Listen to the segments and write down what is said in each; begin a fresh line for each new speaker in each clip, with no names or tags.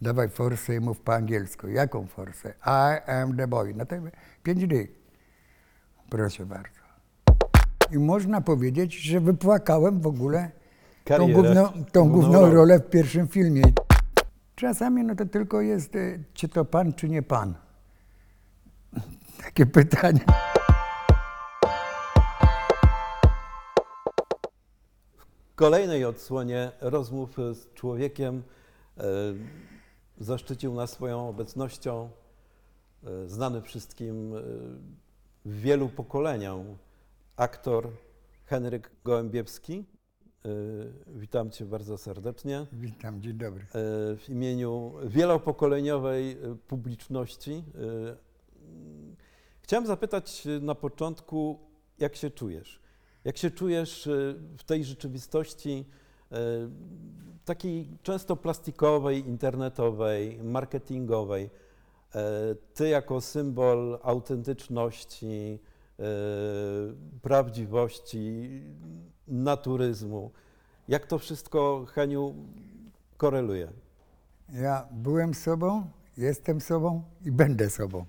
dawaj forsę i mów po angielsku. Jaką forsę? I am the boy. No to pięć dych. Proszę bardzo. I można powiedzieć, że wypłakałem w ogóle tą,
Karierę.
główną, tą
Główną rolę.
w pierwszym filmie. Czasami no to tylko jest, e, czy to pan, czy nie pan. Takie pytanie.
W kolejnej odsłonie rozmów z człowiekiem e, zaszczycił nas swoją obecnością e, znany wszystkim e, wielu pokoleniom aktor Henryk Gołębiewski. E, Witam Cię bardzo serdecznie.
Witam, dzień dobry.
W imieniu wielopokoleniowej publiczności. Chciałem zapytać na początku, jak się czujesz? Jak się czujesz w tej rzeczywistości takiej często plastikowej, internetowej, marketingowej? E, Ty jako symbol autentyczności, e, prawdziwości, naturyzmu. Jak to wszystko, Heniu, koreluje?
Ja byłem sobą, jestem sobą i będę sobą.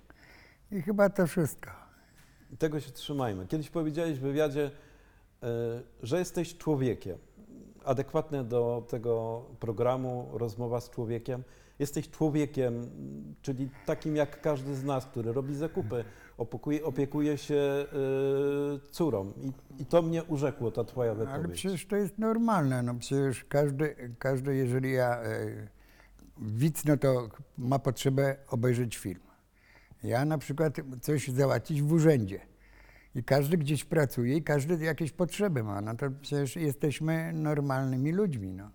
I chyba to wszystko.
I Tego się trzymajmy. Kiedyś powiedziałeś w wywiadzie, e, że jesteś człowiekiem. Adekwatne do tego programu Rozmowa z człowiekiem. Jesteś człowiekiem, czyli takim jak każdy z nas, który robi zakupy, opiekuje, opiekuje się e, córą. I, I to mnie urzekło, ta twoja
Ale
wypowiedź.
przecież to jest normalne. No przecież każdy, każdy jeżeli ja e, widz, no to ma potrzebę obejrzeć film. Ja na przykład coś załatwić w urzędzie. I każdy gdzieś pracuje i każdy jakieś potrzeby ma. No to przecież jesteśmy normalnymi ludźmi. No.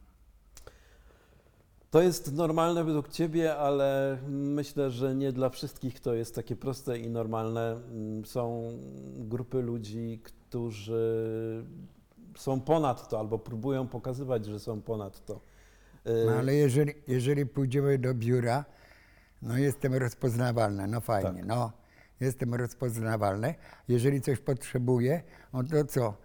To jest normalne według Ciebie, ale myślę, że nie dla wszystkich to jest takie proste i normalne. Mm, Są grupy ludzi, którzy są ponad to albo próbują pokazywać, że są ponad to. Y,
No ale jeżeli, jeżeli pójdziemy do biura, no jestem rozpoznawalny, no fajnie,
Tak.
no jestem rozpoznawalny. Jeżeli coś potrzebuję, no to co?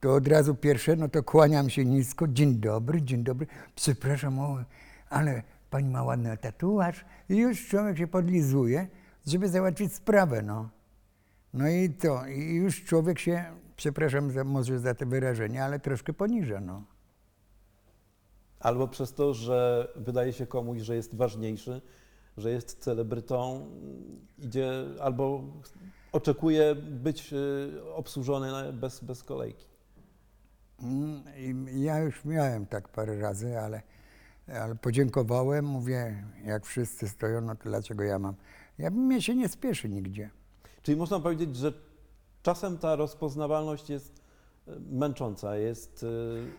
To od razu pierwsze, no to kłaniam się nisko, dzień dobry, dzień dobry, przepraszam, o, ale pani ma ładny tatuaż i już człowiek się podlizuje, żeby załatwić sprawę, no. No i co? I już człowiek się, przepraszam za, może za te wyrażenia, ale troszkę poniża, no.
Albo przez to, że wydaje się komuś, że jest ważniejszy, że jest celebrytą, idzie albo oczekuje być y, obsłużony bez, bez kolejki.
Mm, Ja już miałem tak parę razy, ale, ale podziękowałem, mówię, jak wszyscy stoją, no to dlaczego ja mam? Ja mnie się nie spieszy nigdzie.
Czyli można powiedzieć, że czasem ta rozpoznawalność jest y, męcząca, jest y,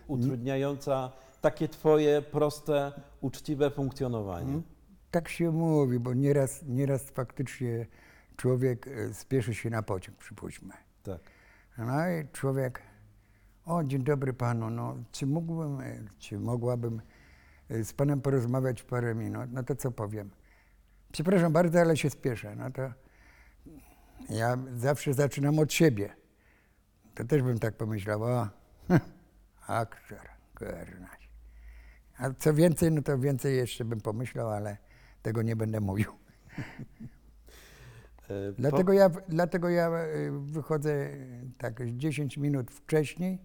utrudniająca takie twoje proste, uczciwe funkcjonowanie.
Tak się mówi, bo nieraz, nieraz faktycznie człowiek e, spieszy się na pociąg, przypuśćmy.
Tak.
No i człowiek, o dzień dobry panu, no czy mógłbym, e, czy mogłabym e, z panem porozmawiać parę minut? No to co powiem? Przepraszam bardzo, ale się spieszę. No to ja zawsze zaczynam od siebie. To też bym tak pomyślał, o, aktor, kurnać. A co więcej, no to więcej jeszcze bym pomyślał, ale tego nie będę mówił.
Po-
Dlatego ja, dlatego ja e, wychodzę e, tak 10 minut wcześniej,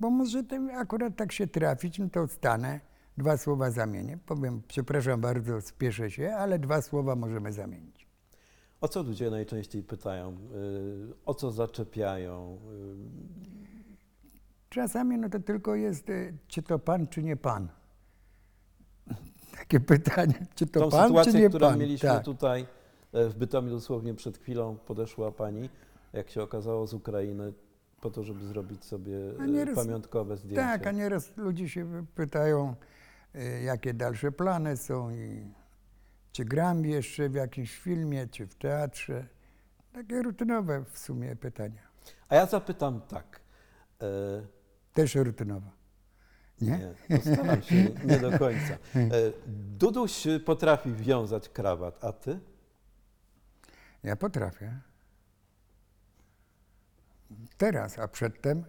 bo może ten akurat tak się trafić, no to stanę, dwa słowa zamienię. Powiem, przepraszam bardzo, spieszę się, ale dwa słowa możemy zamienić.
O co ludzie najczęściej pytają? O co zaczepiają?
Czasami no to tylko jest, e, czy to pan, czy nie pan. Takie pytanie, czy to
Tą
pan, czy
sytuację,
nie
którą
pan.
mieliśmy
Tak.
tutaj e, w Bytomiu dosłownie przed chwilą, podeszła pani, jak się okazało, z Ukrainy po to, żeby zrobić sobie e,
nieraz-
pamiątkowe zdjęcie.
Tak, a nieraz ludzie się pytają, e, jakie dalsze plany są i czy gram jeszcze w jakimś filmie, czy w teatrze. Takie rutynowe w sumie pytania.
A ja zapytam tak.
Też rutynowe. Nie?
Nie, postaram się nie do końca. E, Duduś potrafi wiązać krawat, a ty?
Ja potrafię. Teraz, a przedtem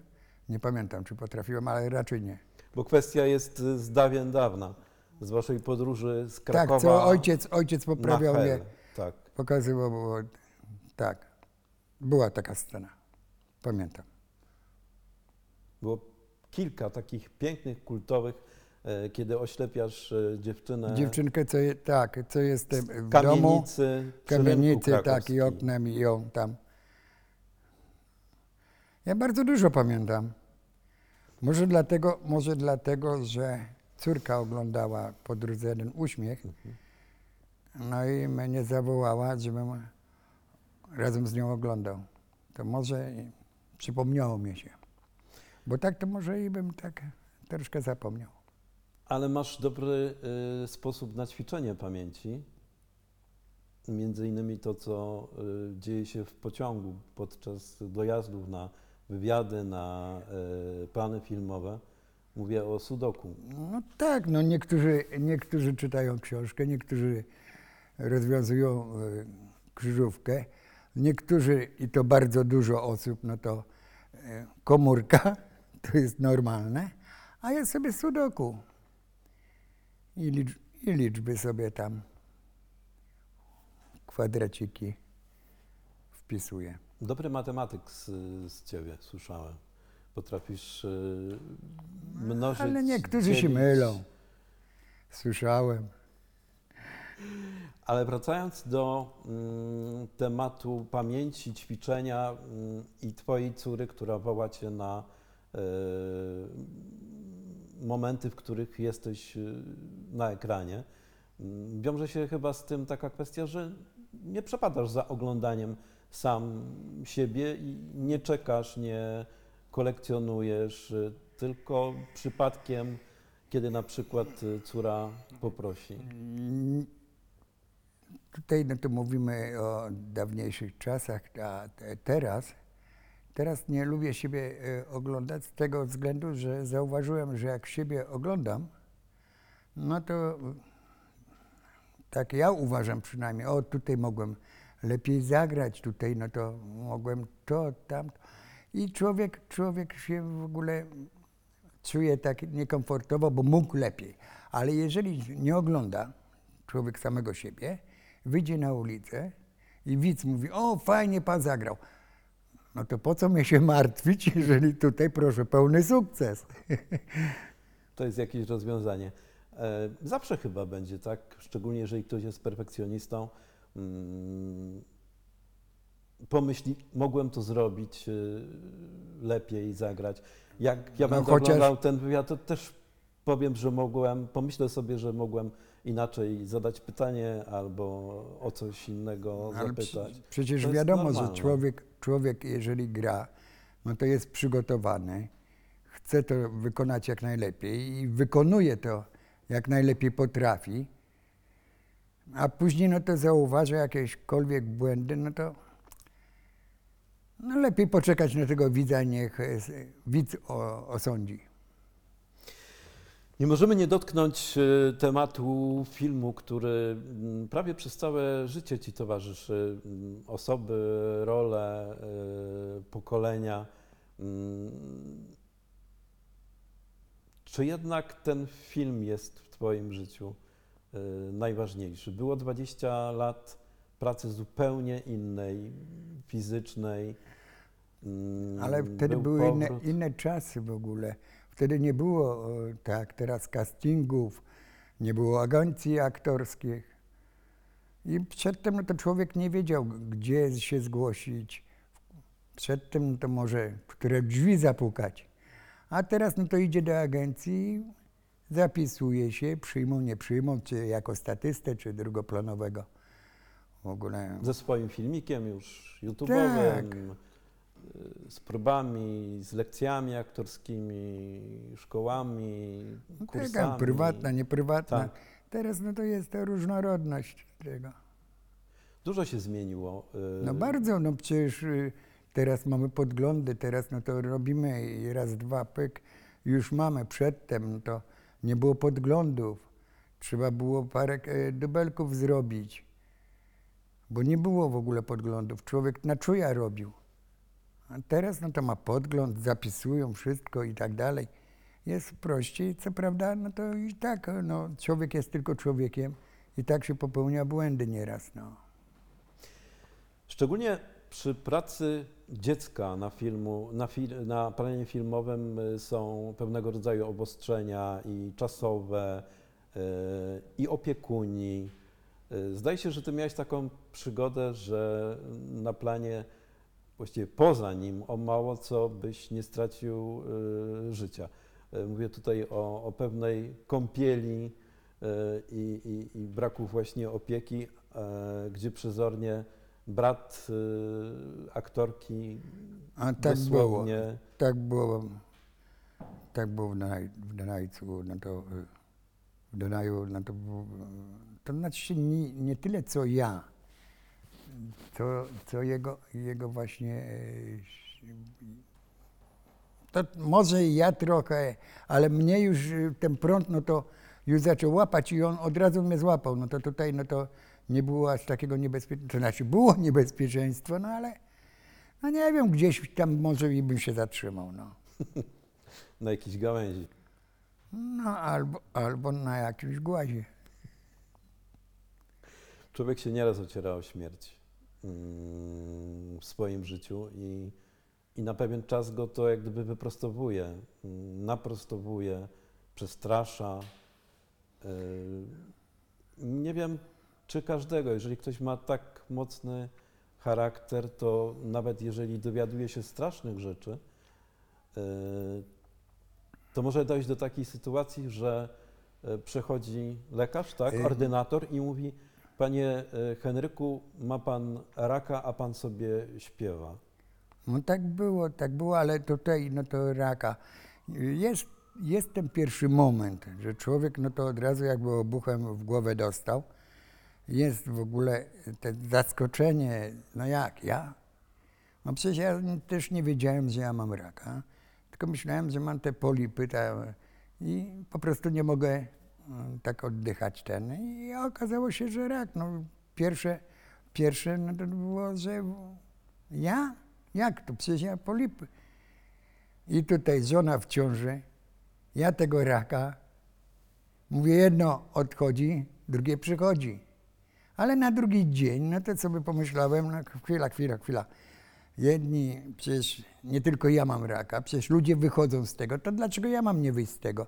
nie pamiętam, czy potrafiłem, ale raczej nie.
Bo kwestia jest z dawien dawna. z waszej podróży z
Tak,
Krakowa
co ojciec, ojciec poprawiał mnie.
Tak.
pokazywał, było, tak. Była taka scena, pamiętam.
Było kilka takich pięknych, kultowych, e, kiedy oślepiasz e, dziewczynę
Dziewczynkę, co je, tak, co jestem w domu,
kamienicy, rynku
kamienicy, tak, i oknem, i ją tam. Ja bardzo dużo pamiętam. Może dlatego, może dlatego, że córka oglądała po drodze jeden uśmiech,
Mhm.
no i mnie zawołała, żebym razem z nią oglądał. To może przypomniało mi się. Bo tak to może i bym tak troszkę zapomniał.
Ale masz dobry y, sposób na ćwiczenie pamięci. Między innymi to, co y, dzieje się w pociągu podczas dojazdów na wywiady, na y, plany filmowe. Mówię o sudoku.
No tak, no niektórzy, niektórzy czytają książkę, niektórzy rozwiązują e, krzyżówkę, niektórzy, i to bardzo dużo osób, no to e, komórka, to jest normalne, a ja sobie sudoku i, licz, i liczby sobie tam, kwadraciki wpisuję.
Dobry matematyk z, z ciebie, słyszałem. Potrafisz y, mnożyć.
Ale niektórzy się
dzielić.
mylą. Słyszałem.
Ale wracając do mm, tematu pamięci, ćwiczenia mm, i twojej córy, która woła cię na momenty, w których jesteś y, na ekranie, mm, wiąże się chyba z tym taka kwestia, że nie przepadasz za oglądaniem sam siebie i nie czekasz, nie kolekcjonujesz, y, tylko przypadkiem, kiedy na przykład córa poprosi.
Tutaj no to mówimy o dawniejszych czasach, a te- teraz, teraz nie lubię siebie e, oglądać z tego względu, że zauważyłem, że jak siebie oglądam, no to tak ja uważam przynajmniej, o tutaj mogłem lepiej zagrać, tutaj no to mogłem to, tamto. I człowiek, człowiek się w ogóle czuje tak niekomfortowo, bo mógł lepiej. Ale jeżeli nie ogląda człowiek samego siebie, wyjdzie na ulicę i widz mówi, o fajnie pan zagrał. No to po co mnie się martwić, jeżeli tutaj proszę pełny sukces.
To jest jakieś rozwiązanie. E, Zawsze chyba będzie tak, szczególnie jeżeli ktoś jest perfekcjonistą. mm, Pomyśli, mogłem to zrobić y, lepiej, zagrać. Jak ja
No
będę
chociaż-
oglądał ten wywiad, to też powiem, że mogłem, pomyślę sobie, że mogłem inaczej zadać pytanie albo o coś innego
Ale przy-
zapytać.
przecież
To
wiadomo, że człowiek, człowiek, jeżeli gra, no to jest przygotowany, chce to wykonać jak najlepiej i wykonuje to jak najlepiej potrafi, a później no to zauważa jakiekolwiek błędy, no to no lepiej poczekać na tego widza, niech widz osądzi.
Nie możemy nie dotknąć e, tematu filmu, który mm, prawie przez całe życie ci towarzyszy. Mm, Osoby, role, e, pokolenia. Mm, Czy jednak ten film jest w Twoim życiu e, najważniejszy? Było 20 lat pracy zupełnie innej, fizycznej.
Ale wtedy
był
były inne, inne czasy w ogóle. Wtedy nie było e, tak teraz castingów, nie było agencji aktorskich. I przedtem no to człowiek nie wiedział, gdzie się zgłosić. Przedtem to może w które drzwi zapukać. A teraz no to idzie do agencji, zapisuje się, przyjmą, nie przyjmą, czy jako statystę, czy drugoplanowego. W ogóle.
Ze swoim filmikiem już YouTube'owym,
Tak.
Z próbami, z lekcjami aktorskimi, szkołami,
No
kursami.
Taka prywatna, nieprywatna.
Tak.
Teraz no to jest ta różnorodność tego.
Dużo się zmieniło. y,
No bardzo, no przecież y, teraz mamy podglądy, teraz no to robimy i raz, dwa, pyk, już mamy. Przedtem no to nie było podglądów. Trzeba było parę e, dubelków zrobić, bo nie było w ogóle podglądów. Człowiek na czuja robił. A teraz no to ma podgląd, zapisują wszystko i tak dalej. jest prościej. Co prawda, no to i tak, no, człowiek jest tylko człowiekiem i tak się popełnia błędy nieraz, no.
Szczególnie przy pracy dziecka na, filmu, na, na planie filmowym y, są pewnego rodzaju obostrzenia i czasowe, y, i opiekuni. Y, Zdaje się, że ty miałeś taką przygodę, że na planie, właściwie poza nim, o mało co byś nie stracił y, życia. Y, Mówię tutaj o, o pewnej kąpieli y, i, i, i braku właśnie opieki, e, gdzie przezornie brat aktorki
A tak było, tak było, tak było w, Dunaj, w Dunajcu, no to, w Dunaju, no to to znaczy nie, nie tyle co ja, co, co jego, jego właśnie, y, to może i ja trochę, ale mnie już y, ten prąd, no to już zaczął łapać i on od razu mnie złapał, no to tutaj, no to nie było aż takiego niebezpieczeństwa, to znaczy było niebezpieczeństwo, no ale no nie wiem, gdzieś tam może i bym się zatrzymał, no.
na jakiejś gałęzi.
No albo, albo na jakimś głazie.
Człowiek się nieraz ociera o śmierć w swoim życiu i, i na pewien czas go to jak gdyby wyprostowuje, mm, naprostowuje, przestrasza. Yy, Nie wiem, czy każdego, jeżeli ktoś ma tak mocny charakter, to nawet jeżeli dowiaduje się strasznych rzeczy, yy, to może dojść do takiej sytuacji, że yy, przychodzi lekarz, tak,
Yy.
ordynator i mówi, panie yy, Henryku, ma pan raka, a pan sobie śpiewa.
No tak było, tak było, ale tutaj, no to raka. Jest, jest ten pierwszy moment, że człowiek, no to od razu jakby obuchem w głowę dostał. Jest w ogóle to zaskoczenie, no jak, ja? No przecież ja też nie wiedziałem, że ja mam raka, tylko myślałem, że mam te polipy ta, i po prostu nie mogę tak oddychać ten. I okazało się, że rak. No pierwsze, pierwsze no to było, że ja? Jak to? Przecież ja polipy. I tutaj żona w ciąży, ja tego raka, mówię, jedno odchodzi, drugie przychodzi. Ale na drugi dzień, no to sobie pomyślałem, no chwila, chwila, chwila. Jedni, przecież nie tylko ja mam raka, przecież ludzie wychodzą z tego, to dlaczego ja mam nie wyjść z tego?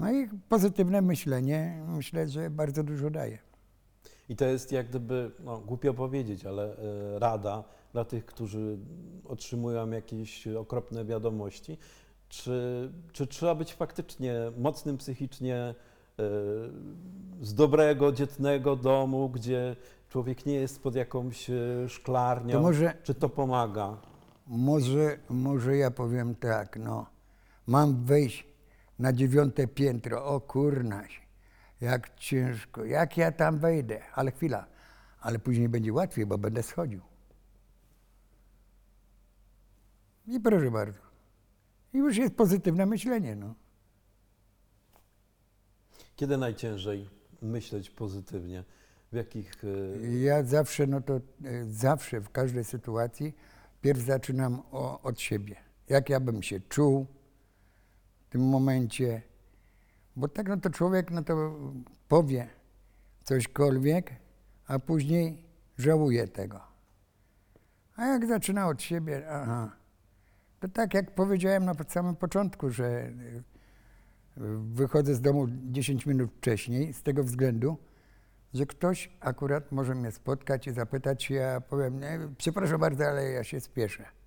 No i pozytywne myślenie, myślę, że bardzo dużo daje.
I to jest jak gdyby, no, głupio powiedzieć, ale e, rada dla tych, którzy otrzymują jakieś okropne wiadomości. Czy, czy trzeba być faktycznie mocnym psychicznie, e, z dobrego, dzietnego domu, gdzie człowiek nie jest pod jakąś e, szklarnią?
To może,
Czy to pomaga?
Może, może ja powiem tak, no. Mam wejść na dziewiąte piętro, o kurnaś, jak ciężko, jak ja tam wejdę, ale chwila, ale później będzie łatwiej, bo będę schodził. I proszę bardzo. I już jest pozytywne myślenie, no.
Kiedy najciężej myśleć pozytywnie? W jakich... e,
Ja zawsze, no to e, zawsze w każdej sytuacji pierw zaczynam o, od siebie. Jak ja bym się czuł w tym momencie. Bo tak no to człowiek no to powie cośkolwiek, a później żałuje tego. A jak zaczyna od siebie, aha, to tak jak powiedziałem na samym początku, że e, wychodzę z domu 10 minut wcześniej z tego względu, że ktoś akurat może mnie spotkać i zapytać ja powiem, nie, przepraszam bardzo, ale ja się spieszę.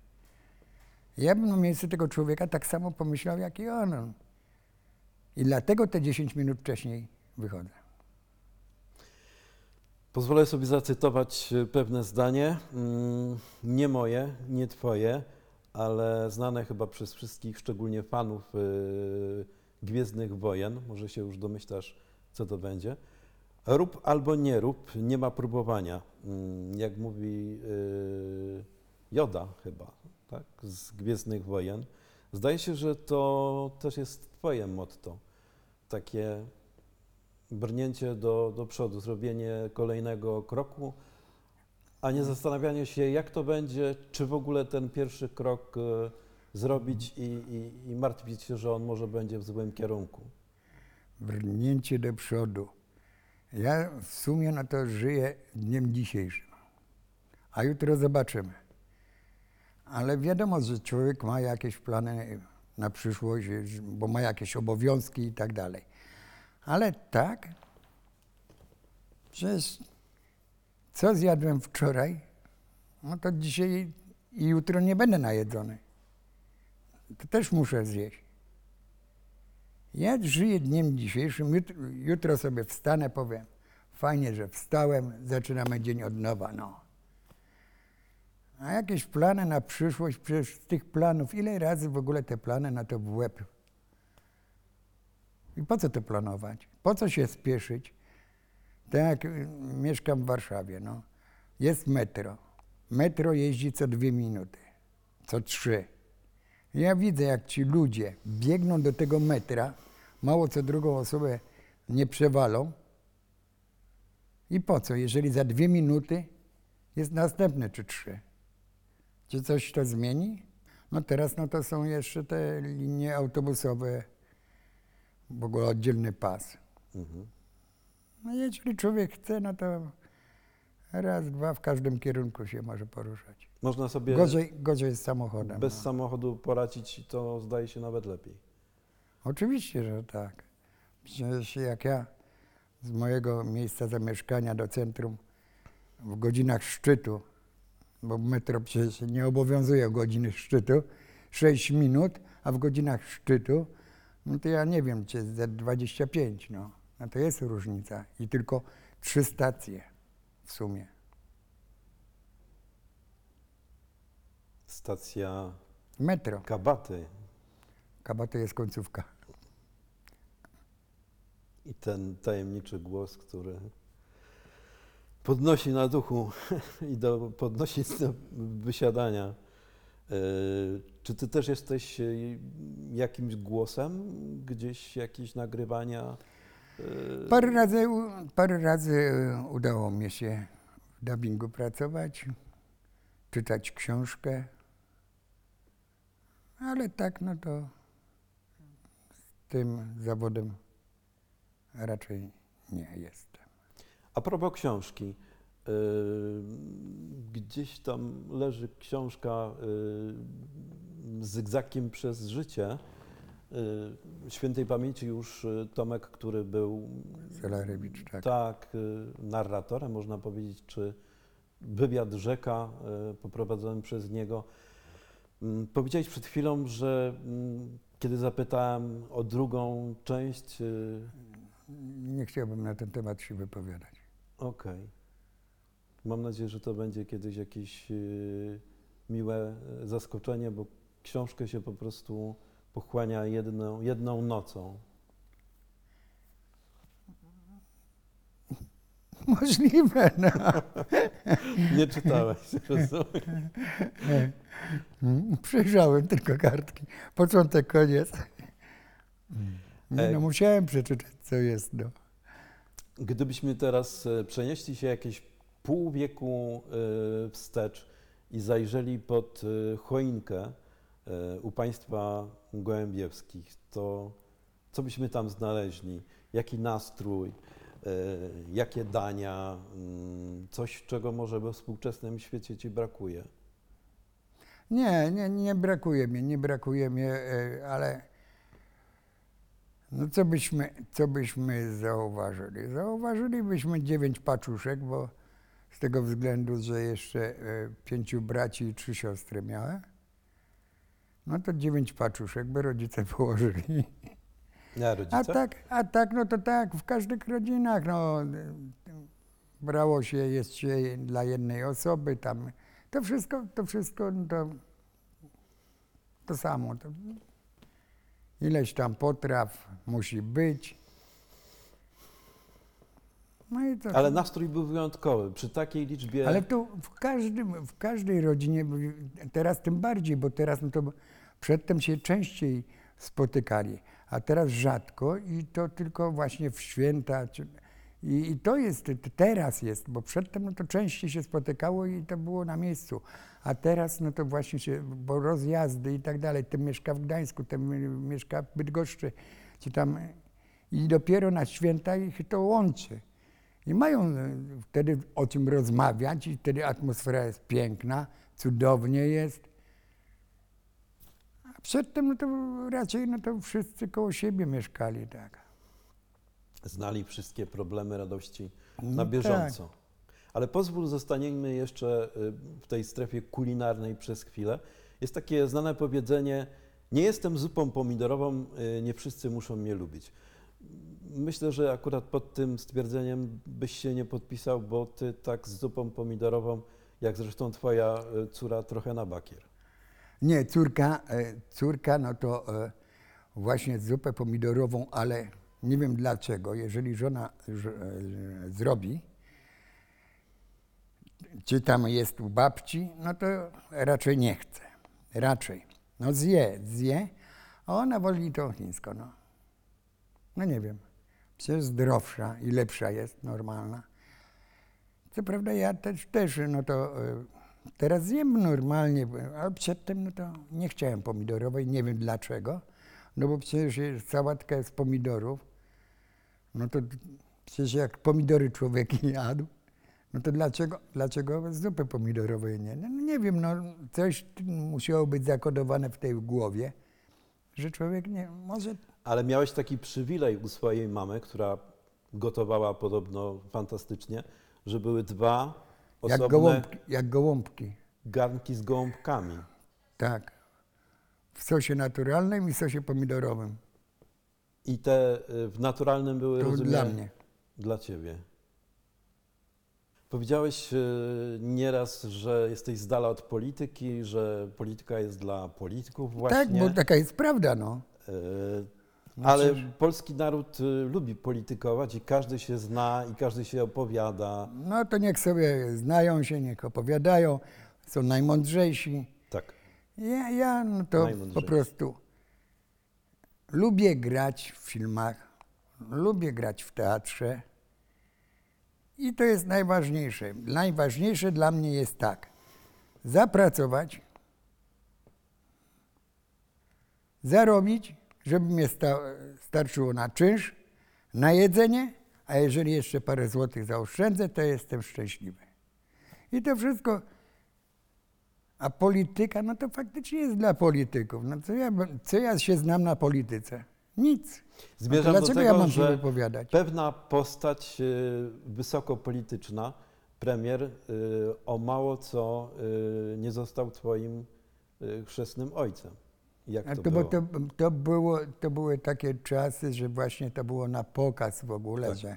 Ja bym na miejscu tego człowieka tak samo pomyślał, jak i on. I dlatego te 10 minut wcześniej wychodzę.
Pozwolę sobie zacytować e, pewne zdanie, mm, nie moje, nie twoje, ale znane chyba przez wszystkich, szczególnie fanów y, Gwiezdnych Wojen. Może się już domyślasz, co to będzie. Rób albo nie rób, nie ma próbowania. Mm, Jak mówi y, Joda chyba, tak, z Gwiezdnych Wojen. Zdaje się, że to też jest twoje motto. Takie brnięcie do, do przodu, zrobienie kolejnego kroku, a nie zastanawianie się, jak to będzie, czy w ogóle ten pierwszy krok e, zrobić i, i, i martwić się, że on może będzie w złym kierunku.
Brnięcie do przodu. Ja w sumie na to żyję dniem dzisiejszym. A jutro zobaczymy. Ale wiadomo, że człowiek ma jakieś plany na przyszłość, bo ma jakieś obowiązki i tak dalej. Ale tak, przecież co zjadłem wczoraj, no to dzisiaj i jutro nie będę najedzony. To też muszę zjeść. Ja żyję dniem dzisiejszym, jutro, jutro sobie wstanę, powiem, fajnie, że wstałem, zaczynamy dzień od nowa, no. A jakieś plany na przyszłość, przecież tych planów, ile razy w ogóle te plany na to w łeb? I po co to planować? Po co się spieszyć? Tak y, mieszkam w Warszawie, no. Jest metro. Metro jeździ co dwie minuty, co trzy. Ja widzę, jak ci ludzie biegną do tego metra, mało co drugą osobę nie przewalą. I po co, jeżeli za dwie minuty jest następne czy trzy? Czy coś to zmieni? No teraz no to są jeszcze te linie autobusowe, w ogóle oddzielny pas.
Mhm.
No jeżeli człowiek chce, no to raz, dwa w każdym kierunku się może poruszać.
Można sobie
Gorzej, gorzej z samochodem.
bez
no.
samochodu poradzić to zdaje się nawet lepiej.
Oczywiście, że tak. Przecież jak ja z mojego miejsca zamieszkania do centrum w godzinach szczytu, bo metro przecież nie obowiązuje godziny szczytu, 6 minut, a w godzinach szczytu, no to ja nie wiem, czy jest za 25, no. no to jest różnica. I tylko trzy stacje w sumie.
Stacja
Metro.
Kabaty
Kaba to jest końcówka.
i ten tajemniczy głos, który podnosi na duchu i do, podnosi do wysiadania. E, Czy ty też jesteś e, jakimś głosem? Gdzieś jakieś nagrywania? e,
Parę razy, parę razy udało mi się w dubbingu pracować, czytać książkę, ale tak, no to z tym zawodem raczej nie jestem.
A propos książki. y, Gdzieś tam leży książka y, Zygzakiem przez życie. y, Świętej pamięci już y, Tomek, który był
Celarewicz, tak.
tak y, narratorem, można powiedzieć, czy wywiad rzeka y, poprowadzony przez niego. Mm, Powiedziałeś przed chwilą, że mm, kiedy zapytałem o drugą część,
Nie chciałbym na ten temat się wypowiadać.
Okej. Mam nadzieję, że to będzie kiedyś jakieś y, miłe y, zaskoczenie, bo książkę się po prostu pochłania jedną, jedną nocą.
Możliwe, no.
Nie czytałeś, rozumiem.
Mm, Przejrzałem tylko kartki. Początek, koniec. Nie,
E,
no musiałem przeczytać, co jest, no.
Gdybyśmy teraz e, przenieśli się jakieś pół wieku e, wstecz i zajrzeli pod e, choinkę u państwa gołębiewskich, to co byśmy tam znaleźli? Jaki nastrój? Jakie dania? mm, Coś, czego może we współczesnym świecie ci brakuje?
Nie, nie, nie brakuje mi, nie brakuje mi, ale no co byśmy, co byśmy zauważyli? Zauważylibyśmy dziewięć paczuszek, bo z tego względu, że jeszcze e, pięciu braci i trzy siostry miałem, no to dziewięć paczuszek by rodzice położyli.
Ja, rodzice?
A tak, a tak, no to tak, w każdych rodzinach, no, brało się, jest się dla jednej osoby, tam, to wszystko, to wszystko, no to, to samo, to ileś tam potraw musi być. No i to,
Ale nastrój był wyjątkowy. Przy takiej liczbie.
ale to w, każdym, w każdej rodzinie, teraz tym bardziej, bo teraz no to przedtem się częściej spotykali, a teraz rzadko i to tylko właśnie w święta czy, I, I to jest, teraz jest, bo przedtem no to częściej się spotykało i to było na miejscu. A teraz no to właśnie się, bo rozjazdy i tak dalej, ten mieszka w Gdańsku, ten mieszka w Bydgoszczy, czy tam i dopiero na święta ich to łączy. I mają y, wtedy o czym rozmawiać i wtedy atmosfera jest piękna, cudownie jest. A przedtem no to raczej no to wszyscy koło siebie mieszkali, tak.
Znali wszystkie problemy radości
No
na bieżąco. Ale pozwól, zostaniemy jeszcze y, w tej strefie kulinarnej przez chwilę. Jest takie znane powiedzenie: Nie jestem zupą pomidorową, y, nie wszyscy muszą mnie lubić. Myślę, że akurat pod tym stwierdzeniem byś się nie podpisał, bo ty tak z zupą pomidorową, jak zresztą twoja y, córa, trochę na bakier.
Nie, córka, córka no to właśnie zupę pomidorową, ale nie wiem dlaczego, jeżeli żona e, zrobi, czy tam jest u babci, no to raczej nie chce. Raczej. No zje, zje, a ona woli to chińsko, no. No nie wiem. Przecież zdrowsza i lepsza jest, normalna. Co prawda ja też, też no to e, teraz jem normalnie, ale przedtem no to nie chciałem pomidorowej, nie wiem dlaczego. No bo przecież jest sałatka z pomidorów, no to przecież jak pomidory człowiek jadł, no to dlaczego, dlaczego zupy pomidorowej nie? No nie wiem, no coś musiało być zakodowane w tej głowie, że człowiek nie, może
Ale miałeś taki przywilej u swojej mamy, która gotowała podobno fantastycznie, że były dwa
jak
osobne
gołąbki, jak gołąbki,
garnki z gołąbkami.
tak. W sosie naturalnym i sosie pomidorowym.
I te y, w naturalnym były,
To
rozumiem,
dla mnie.
Dla ciebie. Powiedziałeś y, nieraz, że jesteś z dala od polityki, że polityka jest dla polityków właśnie.
Tak, bo taka jest prawda, no.
Y,
No
ale polski naród lubi politykować i każdy się zna i każdy się opowiada.
No to niech sobie znają się, niech opowiadają, są najmądrzejsi.
Tak.
Ja, ja no to po prostu lubię grać w filmach, lubię grać w teatrze i to jest najważniejsze. Najważniejsze dla mnie jest tak, zapracować, zarobić, żeby mnie sta, starczyło na czynsz, na jedzenie, a jeżeli jeszcze parę złotych zaoszczędzę, to jestem szczęśliwy. I to wszystko a polityka, no to faktycznie jest dla polityków. No co ja, co ja się znam na polityce? Nic.
Zmierzam
no
do tego,
ja mam się
że
wypowiadać?
pewna postać y, wysoko polityczna, premier, y, o mało co y, nie został twoim chrzestnym ojcem. Jak
A
to
to,
było?
to, to, było, to były takie czasy, że właśnie to było na pokaz w ogóle,
Tak.
że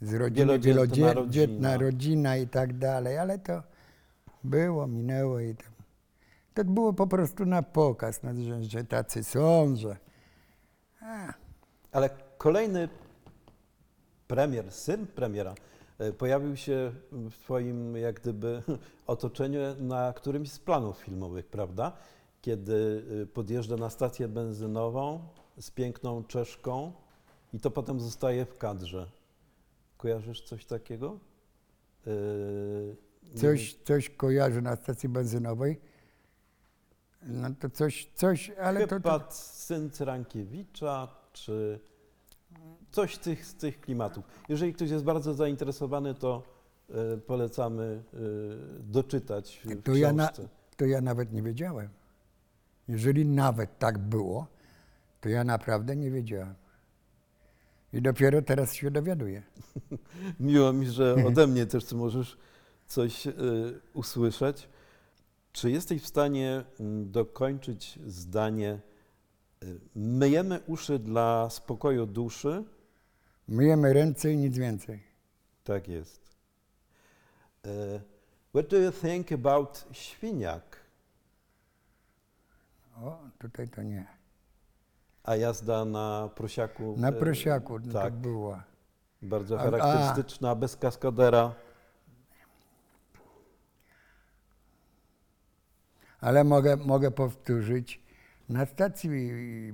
z rodziny
Wielodzietna rodzina.
rodzina i tak dalej, ale to było, minęło i to, to było po prostu na pokaz, no, że, że tacy są, że a,
Ale kolejny premier, syn premiera, y, pojawił się w twoim jak gdyby otoczeniu na którymś z planów filmowych, prawda? Kiedy y, podjeżdża na stację benzynową z piękną Czeszką i to potem zostaje w kadrze. Kojarzysz coś takiego? Y, nie
coś, coś kojarzę na stacji benzynowej. No to coś, coś, ale to,
Chyba
to
syn Cyrankiewicza, czy coś z tych, z tych klimatów. Jeżeli ktoś jest bardzo zainteresowany, to e, polecamy e, doczytać w
To ja na-
książce.
to ja nawet nie wiedziałem. Jeżeli nawet tak było, to ja naprawdę nie wiedziałem. I dopiero teraz się dowiaduję.
Miło mi, że ode mnie też możesz coś e, usłyszeć. Czy jesteś w stanie mm, dokończyć zdanie e, myjemy uszy dla spokoju duszy?
Myjemy ręce i nic więcej.
Tak jest. E, What do you think about świniak?
O, tutaj to nie.
A jazda na prosiaku.
Na
e,
prosiaku no
tak,
to była.
bardzo
A-
charakterystyczna, bez kaskadera.
Ale mogę, mogę powtórzyć. Na stacji,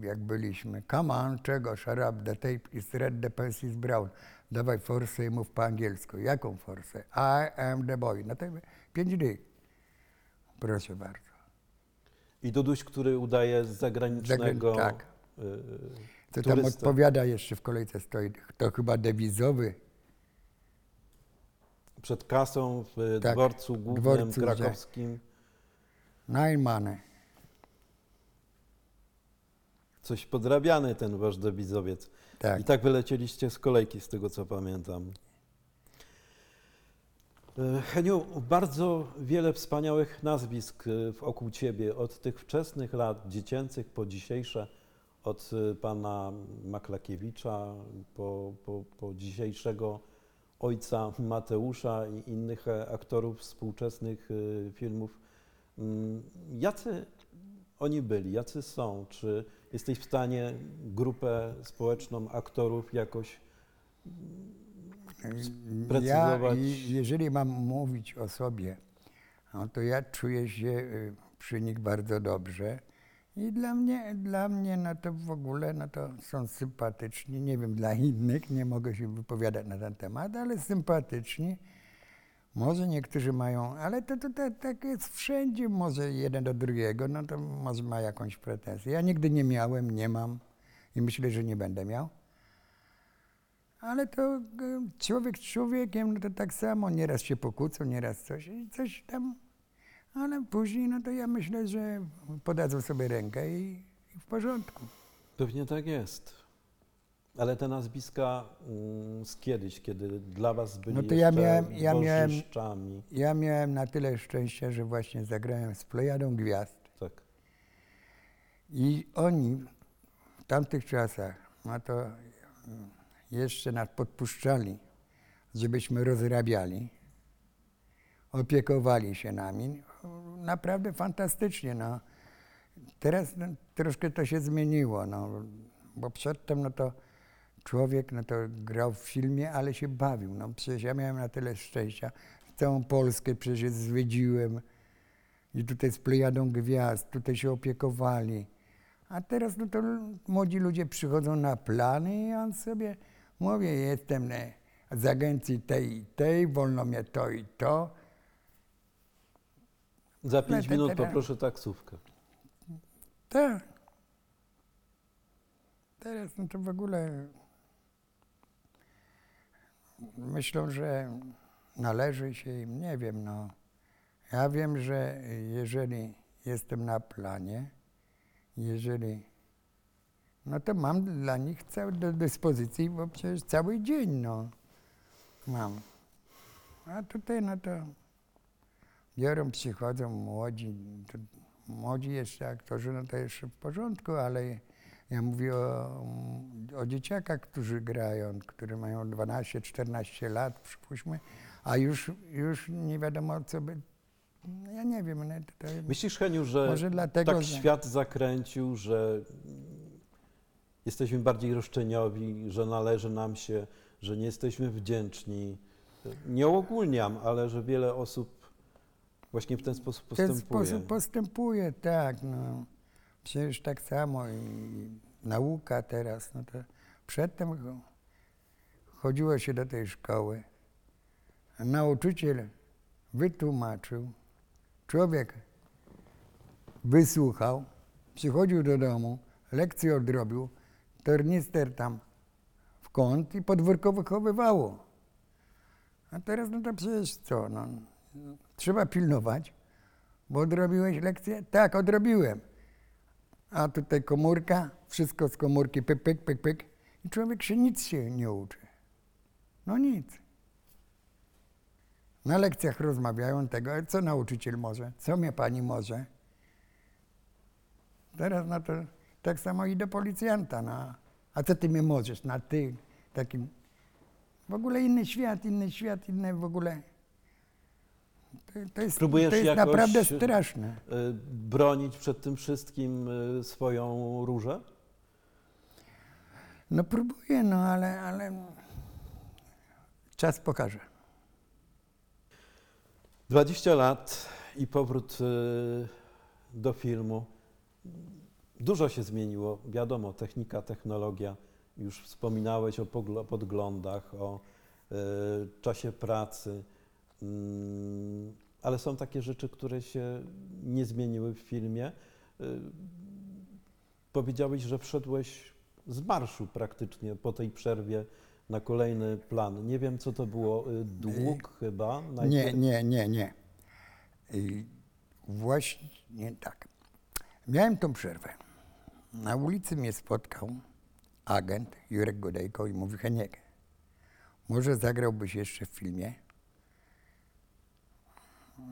jak byliśmy, come on, czego, shut up, the tape is red, the pencil is brown. dawaj forsę i mów po angielsku. Jaką forsę? I am the boy. No to pięć dych. Proszę bardzo.
I Duduś, który udaje z zagranicznego
tak.
y,
Co tam
turystę.
odpowiada jeszcze w kolejce stoi? To chyba dewizowy.
przed kasą w
Tak,
dworcu głównym
dworcu, gdzie-
krakowskim.
Money.
Coś podrabiany ten wasz dewizowiec.
Tak.
I tak wylecieliście z kolejki, z tego co pamiętam. E, Heniu, bardzo wiele wspaniałych nazwisk e, wokół ciebie, od tych wczesnych lat dziecięcych po dzisiejsze, od e, pana Maklakiewicza po, po, po dzisiejszego ojca Mateusza i innych aktorów współczesnych filmów. Mm, Jacy oni byli, jacy są? Czy jesteś w stanie grupę społeczną aktorów jakoś
Ja,
Sprecyzować.
i- jeżeli mam mówić o sobie, no to ja czuję się y, przy nich bardzo dobrze. I dla mnie, dla mnie no to w ogóle no to są sympatyczni. Nie wiem, dla innych nie mogę się wypowiadać na ten temat, ale sympatyczni. Może niektórzy mają, ale to, to, to tak jest wszędzie, może jeden do drugiego, no to może ma jakąś pretensję. Ja nigdy nie miałem, nie mam i myślę, że nie będę miał. Ale to e, człowiek z człowiekiem, no to tak samo, nieraz się pokłócą, nieraz coś, coś tam, ale później, no to ja myślę, że podadzą sobie rękę i, i w porządku.
Pewnie tak jest. Ale te nazwiska mm, z kiedyś, kiedy dla was byli
No to ja
jeszcze
miałem- ja miałem-
bożyszczami.
Ja miałem na tyle szczęścia, że właśnie zagrałem z Plejadą Gwiazd
Tak.
i oni w tamtych czasach, no to mm, jeszcze nas podpuszczali, żebyśmy rozrabiali, opiekowali się nami. Naprawdę fantastycznie. No. Teraz no, troszkę to się zmieniło, no, bo przedtem no to człowiek no to grał w filmie, ale się bawił. No, przecież ja miałem na tyle szczęścia. Całą Polskę przecież zwiedziłem i tutaj z plejadą gwiazd, tutaj się opiekowali. A teraz no to młodzi ludzie przychodzą na plany i on sobie mówi, jestem z agencji tej i tej, wolno mnie to i to.
Za pięć
te-
minut poproszę taksówkę.
Tak. Teraz no to w ogóle myślą, że należy się im, nie wiem, no. Ja wiem, że jeżeli jestem na planie, jeżeli, no to mam dla nich cały do dyspozycji, bo przecież cały dzień, no, mam. A tutaj, no to biorą, przychodzą młodzi, młodzi jeszcze aktorzy, no to jeszcze w porządku, ale ja mówię o, o dzieciakach, którzy grają, które mają 12-14 lat, przypuśćmy, a już, już nie wiadomo, co by... Ja nie wiem, no to,
Myślisz, Heniu, że
może dlatego,
tak
że...
świat zakręcił, że jesteśmy bardziej roszczeniowi, że należy nam się, że nie jesteśmy wdzięczni? Nie uogólniam, ale że wiele osób właśnie w ten sposób
W ten
postępuje.
sposób postępuje, tak. No. Przecież tak samo i nauka teraz. No to przedtem cho- chodziło się do tej szkoły. Nauczyciel wytłumaczył, człowiek wysłuchał, przychodził do domu, lekcję odrobił, tornister tam w kąt i podwórko wychowywało. A teraz no to przecież co, no, trzeba pilnować, bo odrobiłeś lekcję? Tak, odrobiłem. A tutaj komórka, wszystko z komórki, pyk, pyk, pyk, pyk. I człowiek się nic się nie uczy. No nic. Na lekcjach rozmawiają tego, co nauczyciel może? Co mnie pani może? Teraz no to tak samo i do policjanta. No. A co ty mnie możesz? Na ty takim. W ogóle inny świat, inny świat, inne w ogóle. To, jest,
Próbujesz
to jest
jakoś-
naprawdę straszne.
Y, bronić przed tym wszystkim y, swoją różę?
No próbuję, no ale, ale czas pokaże.
20 lat i powrót y, do filmu. Dużo się zmieniło, wiadomo, technika, technologia, Już wspominałeś o podglądach, o e, czasie pracy, ale są takie rzeczy, które się nie zmieniły w filmie. E, powiedziałeś, że wszedłeś z marszu praktycznie po tej przerwie na kolejny plan. Nie wiem, co to było. e, Dług chyba?
Nie,
najpierw?
nie, nie, nie. I właśnie tak. Miałem tą przerwę. Na ulicy mnie spotkał agent Jurek Godejko i mówi, Heniek, może zagrałbyś jeszcze w filmie?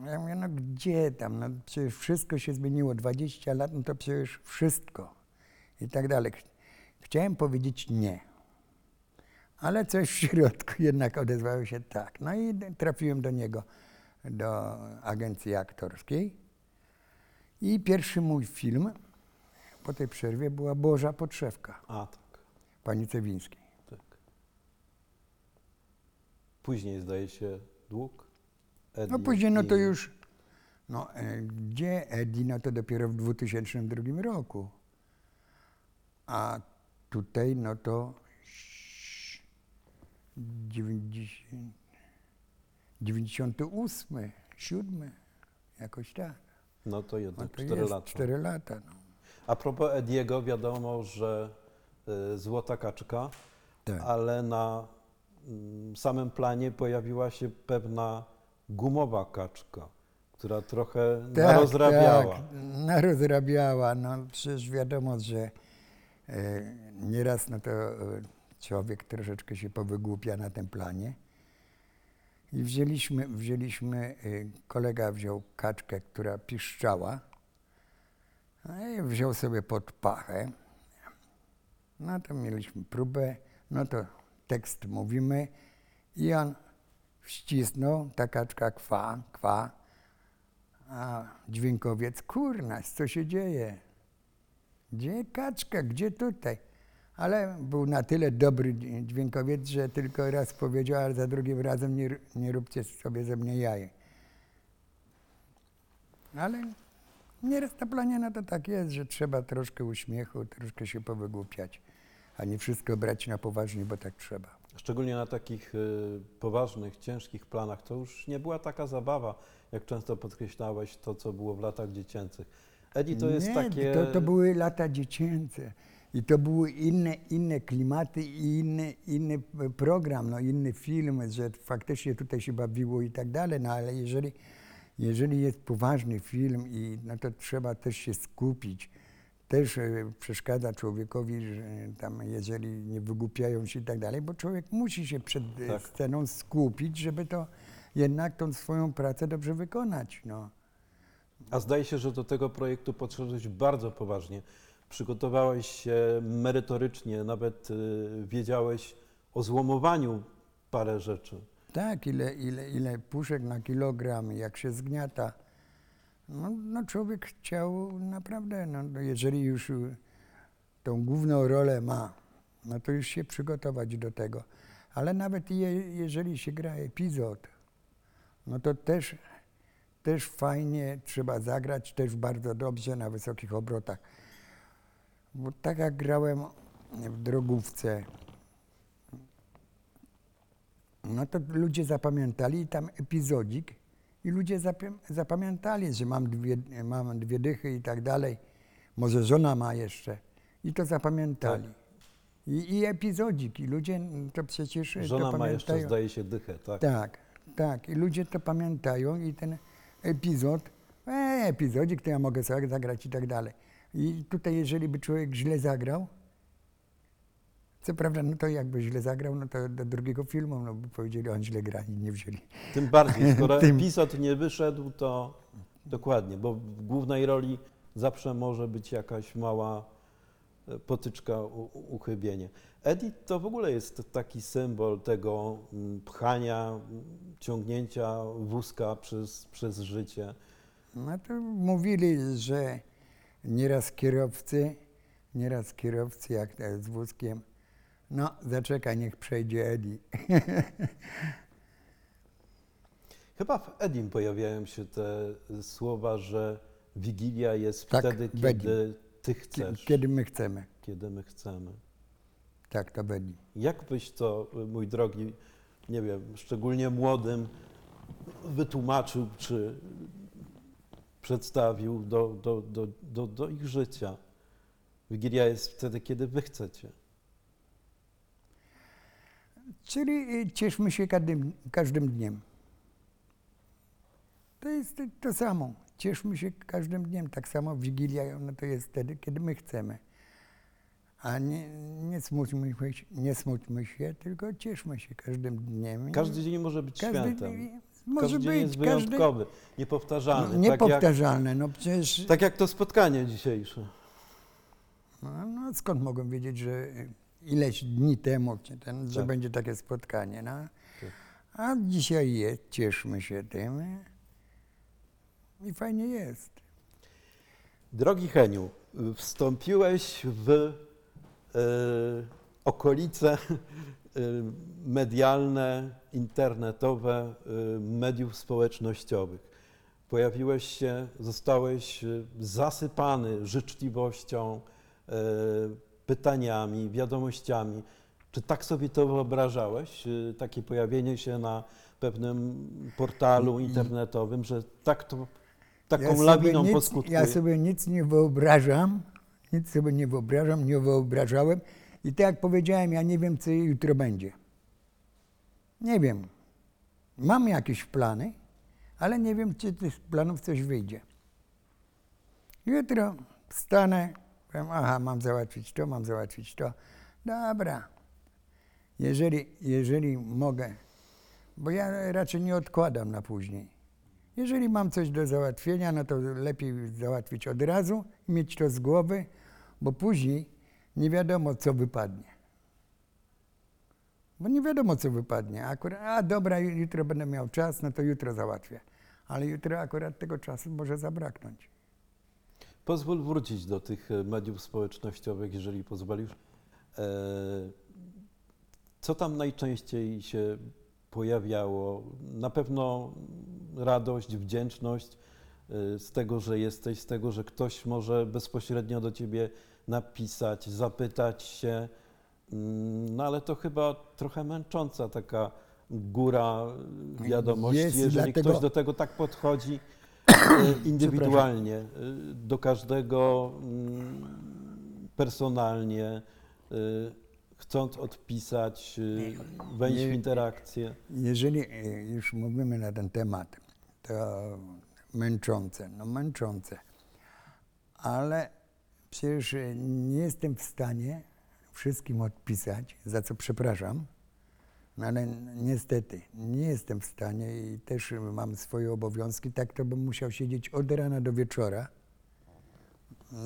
Ja mówię, no gdzie tam, no przecież wszystko się zmieniło, 20 lat, no to przecież wszystko i tak dalej. Ch- Chciałem powiedzieć nie, ale coś w środku jednak odezwało się tak. No i trafiłem do niego, do agencji aktorskiej i pierwszy mój film po tej przerwie była Boża Podszewka,
A, tak,
pani Cewińskiej.
tak. Później zdaje się dług.
No później no to już, no e, gdzie Eddie, no to dopiero w 2002 roku. A tutaj no to 90, 98, 7, jakoś tak.
No to
No
jednak
to
4
jest
lata.
4 lata. No.
A propos Ediego, wiadomo, że y, Złota Kaczka,
Tak.
ale na mm, samym planie pojawiła się pewna gumowa kaczka, która trochę narozrabiała.
Tak, narozrabiała. No przecież wiadomo, że e, nieraz no to e, człowiek troszeczkę się powygłupia na tym planie. I wzięliśmy, wzięliśmy, e, kolega wziął kaczkę, która piszczała, no i wziął sobie pod pachę. No to mieliśmy próbę, no to tekst mówimy i on ścisnął, ta kaczka kwa, kwa, a dźwiękowiec, kurna, co się dzieje? Gdzie kaczka, gdzie tutaj? Ale był na tyle dobry dź- dźwiękowiec, że tylko raz powiedział, ale za drugim razem nie, nie róbcie sobie ze mnie jaj. Ale nieraz na planie no to tak jest, że trzeba troszkę uśmiechu, troszkę się powygłupiać, a nie wszystko brać na poważnie, bo tak trzeba.
Szczególnie na takich y, poważnych, ciężkich planach. To już nie była taka zabawa, jak często podkreślałeś to, co było w latach dziecięcych. Eddie to jest
nie,
takie...
To, to były lata dziecięce. I to były inne, inne klimaty i inny, inny p- program, no, inny film, że faktycznie tutaj się bawiło i tak dalej. No ale jeżeli, jeżeli jest poważny film, i, no to trzeba też się skupić. Też e, przeszkadza człowiekowi, że tam jeżeli nie wygłupiają się i tak dalej, bo człowiek musi się przed e,
Tak.
sceną skupić, żeby to jednak tą swoją pracę dobrze wykonać. No.
A zdaje się, że do tego projektu podszedłeś bardzo poważnie. Przygotowałeś się merytorycznie, nawet y, wiedziałeś o złomowaniu parę rzeczy.
Tak, ile, ile, ile puszek na kilogram, jak się zgniata. No, no człowiek chciał naprawdę, no, no jeżeli już y, tą główną rolę ma, no to już się przygotować do tego. Ale nawet je, jeżeli się gra epizod, no to też, też fajnie trzeba zagrać, też bardzo dobrze na wysokich obrotach. Bo tak jak grałem w drogówce, no to ludzie zapamiętali tam epizodzik i ludzie zapamiętali, że mam dwie, mam dwie dychy i tak dalej. Może żona ma jeszcze. I to zapamiętali.
Tak.
I, I epizodzik. I ludzie to przecież to
Żona ma
pamiętają.
jeszcze, zdaje się, dychę, tak?
Tak, tak. I ludzie to pamiętają i ten epizod, e, epizodzik to ja mogę sobie zagrać i tak dalej. I tutaj jeżeli by człowiek źle zagrał, co prawda, no to jakby źle zagrał, no to do drugiego filmu, no by powiedzieli, on źle gra i nie wzięli.
Tym bardziej, skoro
Tym-
epizod nie wyszedł, to dokładnie, bo w głównej roli zawsze może być jakaś mała e, potyczka, uchybienie. Eddie to w ogóle jest taki symbol tego mm, pchania, mm, ciągnięcia wózka przez, przez życie.
No to mówili, że nieraz kierowcy, nieraz kierowcy jak z wózkiem, no zaczekaj, niech przejdzie Eddie.
Chyba w Edim pojawiają się te słowa, że Wigilia jest
Tak,
wtedy, kiedy ty chcesz,
Kiedy my chcemy.
kiedy my chcemy.
Tak to byli.
Jak byś to, mój drogi, nie wiem, szczególnie młodym, wytłumaczył czy przedstawił do, do, do, do, do ich życia? Wigilia jest wtedy, kiedy wy chcecie.
Czyli y, cieszmy się każdym, każdym dniem. To jest to, samo. Cieszmy się każdym dniem. Tak samo Wigilia no to jest wtedy, kiedy my chcemy. A nie, nie, smućmy się, nie smućmy się, tylko cieszmy się każdym dniem.
Każdy dzień może być
każdy
świętem.
dzień może
Każdy dzień
być,
jest
każdy,
wyjątkowy, niepowtarzalny.
no,
tak, jak.
No przecież
tak jak to spotkanie dzisiejsze.
No, no skąd mogłem wiedzieć, że ileś dni temu, ten, że
Tak.
będzie takie spotkanie, no.
Tak.
A dzisiaj jest, cieszmy się tym i fajnie jest.
Drogi Heniu, wstąpiłeś w e, okolice e, medialne, internetowe, e, mediów społecznościowych. Pojawiłeś się, zostałeś zasypany życzliwością, pytaniami, wiadomościami. Czy tak sobie to wyobrażałeś, e, takie pojawienie się na pewnym portalu internetowym, że tak to, taką
Ja
lawiną
nic,
poskutkuje?
Ja sobie nic nie wyobrażam, nic sobie nie wyobrażam, nie wyobrażałem i tak jak powiedziałem, ja nie wiem, co jutro będzie. Nie wiem. Mam jakieś plany, ale nie wiem, czy z tych planów coś wyjdzie. Jutro wstanę, powiem, aha, mam załatwić to, mam załatwić to. Dobra. Jeżeli, jeżeli mogę, bo ja raczej nie odkładam na później. Jeżeli mam coś do załatwienia, no to lepiej załatwić od razu i mieć to z głowy, bo później nie wiadomo, co wypadnie. Bo nie wiadomo, co wypadnie. Akurat, a dobra, jutro będę miał czas, no to jutro załatwię. Ale jutro akurat tego czasu może zabraknąć.
Pozwól wrócić do tych e, mediów społecznościowych, jeżeli pozwolisz. E, Co tam najczęściej się pojawiało? Na pewno radość, wdzięczność e, z tego, że jesteś, z tego, że ktoś może bezpośrednio do ciebie napisać, zapytać się. Mm, No ale to chyba trochę męcząca taka góra wiadomości,
Jest,
jeżeli
dlatego-
ktoś do tego tak podchodzi indywidualnie, e, do każdego mm, personalnie, e, chcąc odpisać, e, wejść w interakcję.
Jeżeli już mówimy na ten temat, to męczące, no męczące. Ale przecież nie jestem w stanie wszystkim odpisać, za co przepraszam. No ale niestety nie jestem w stanie i też mam swoje obowiązki. Tak to bym musiał siedzieć od rana do wieczora,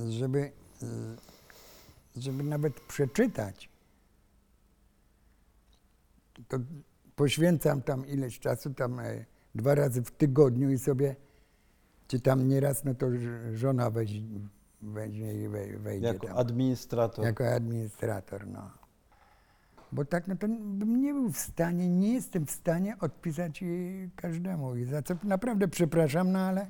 żeby, żeby nawet przeczytać. To poświęcam tam ileś czasu, tam e, dwa razy w tygodniu i sobie, czy tam nieraz, no to żona weź, weźmie i wej- wejdzie
Jako
tam.
administrator.
Jako administrator, no. Bo tak, no to bym nie był w stanie, nie jestem w stanie odpisać jej każdemu. I za co naprawdę przepraszam, no ale,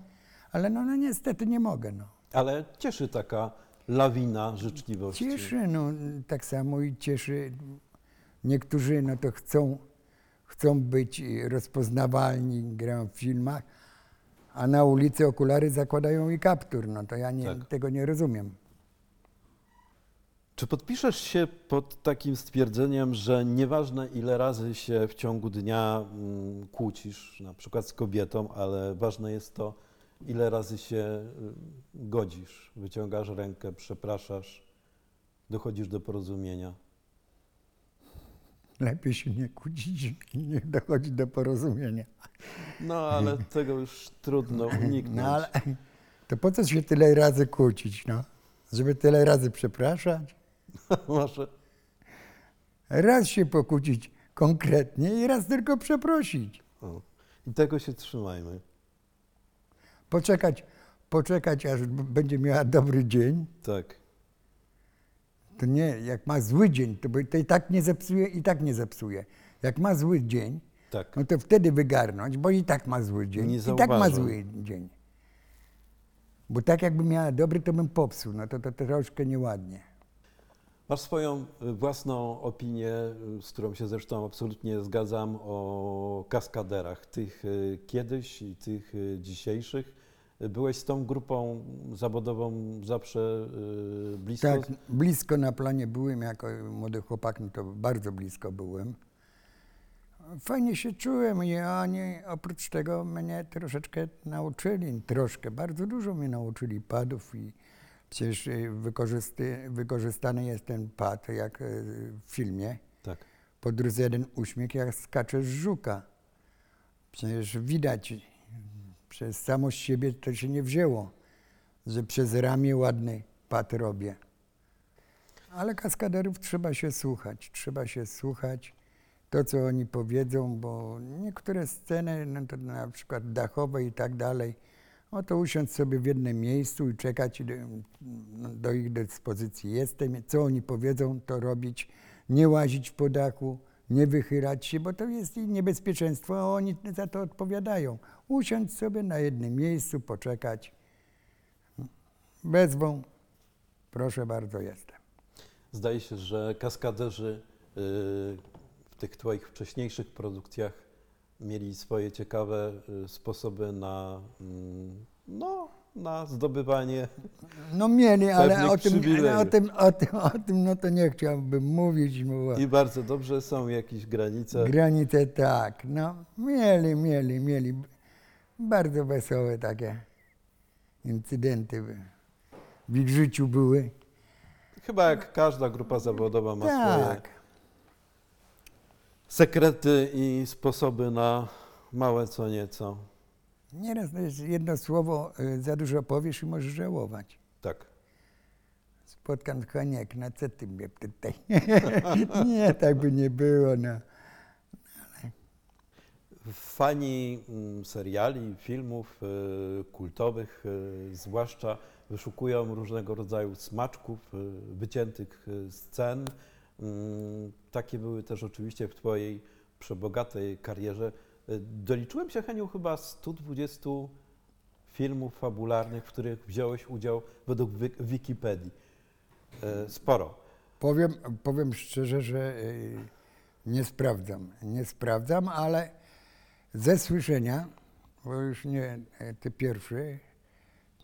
ale no, no niestety nie mogę, no.
Ale cieszy taka lawina życzliwości.
Cieszy, no tak samo i cieszy. Niektórzy no to chcą, chcą być rozpoznawalni, grają w filmach, a na ulicy okulary zakładają i kaptur. No to ja nie,
Tak.
tego nie rozumiem.
Czy podpiszesz się pod takim stwierdzeniem, że nieważne ile razy się w ciągu dnia mm, kłócisz, na przykład z kobietą, ale ważne jest to, ile razy się y, godzisz, wyciągasz rękę, przepraszasz, dochodzisz do porozumienia.
Lepiej się nie kłócić i nie dochodzi do porozumienia.
No ale tego już trudno uniknąć.
No ale to po co się tyle razy kłócić, no? Żeby tyle razy przepraszać?
Może
Raz się pokłócić konkretnie i raz tylko przeprosić.
o. I tego się trzymajmy.
Poczekać, poczekać aż będzie miała dobry dzień,
Tak.
to nie, jak ma zły dzień, to, to i tak nie zepsuje, i tak nie zepsuje. Jak ma zły dzień,
Tak.
no to wtedy wygarnąć, bo i tak ma zły dzień.
Nie
I tak ma
zauważam.
zły dzień. Bo tak jakby miała dobry, to bym popsuł, no to, to troszkę nieładnie.
Masz swoją y, własną opinię, y, z którą się zresztą absolutnie zgadzam, o kaskaderach, tych y, kiedyś i tych dzisiejszych. Byłeś z tą grupą zawodową zawsze blisko?
Tak, blisko na planie byłem jako młody chłopak, no to bardzo blisko byłem. Fajnie się czułem i oni oprócz tego mnie troszeczkę nauczyli, troszkę, bardzo dużo mnie nauczyli padów i przecież y, wykorzysty, wykorzystany jest ten pad jak y, w filmie.
Tak.
Podróż jeden uśmiech, jak skacze z żuka. Przecież widać, przez samo z siebie to się nie wzięło, że przez ramię ładny pad robię. Ale kaskaderów trzeba się słuchać, trzeba się słuchać to, co oni powiedzą, bo niektóre sceny, no to na przykład dachowe i tak dalej, no to usiąść sobie w jednym miejscu i czekać, do, do ich dyspozycji jestem. Co oni powiedzą, to robić, nie łazić po dachu, nie wychylać się, bo to jest ich niebezpieczeństwo, a oni za to odpowiadają. Usiąść sobie na jednym miejscu, poczekać. Wezwą, proszę bardzo, jestem.
Zdaje się, że kaskaderzy y, w tych Twoich wcześniejszych produkcjach mieli swoje ciekawe y, sposoby na, mm, no, na zdobywanie.
No mieli, ale o tym, ale o, tym, o, tym, o tym no to nie chciałbym mówić. Bo
I bardzo dobrze są jakieś granice.
granice tak, no mieli, mieli, mieli. Bardzo wesołe takie incydenty w ich życiu były.
Chyba jak każda grupa zawodowa ma swoje
Tak,
sekrety i sposoby na małe co nieco.
nieraz jest jedno słowo, y, za dużo powiesz i możesz żałować.
Tak.
Spotkam Haniek, no co ty mnie tutaj? nie, tak by nie było, no.
Fani mm, seriali, filmów y, kultowych y, zwłaszcza wyszukują różnego rodzaju smaczków, wyciętych scen. Mm, Takie były też oczywiście w Twojej przebogatej karierze. Y, Doliczyłem się, Heniu, chyba 120 filmów fabularnych, w których wziąłeś udział według wi- Wikipedii. Y, Sporo.
Powiem, powiem szczerze, że y, nie sprawdzam. Nie sprawdzam, ale ze słyszenia, bo już nie ty pierwszy,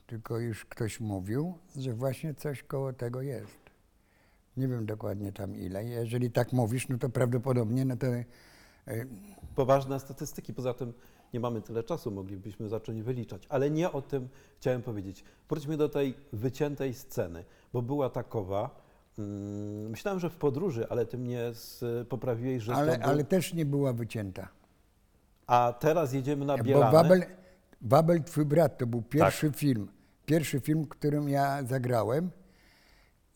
tylko już ktoś mówił, że właśnie coś koło tego jest. Nie wiem dokładnie tam ile. Jeżeli tak mówisz, no to prawdopodobnie, no to y,
poważne statystyki. Poza tym nie mamy tyle czasu, moglibyśmy zacząć wyliczać. Ale nie o tym chciałem powiedzieć. Wróćmy do tej wyciętej sceny, bo była takowa. mm, Myślałem, że w podróży, ale ty mnie poprawiłeś, że
ale,
był,
ale też nie była wycięta.
A teraz jedziemy na
Bo
Bielanę.
Babel, Babel, twój brat, to był pierwszy film. Pierwszy film, którym ja zagrałem.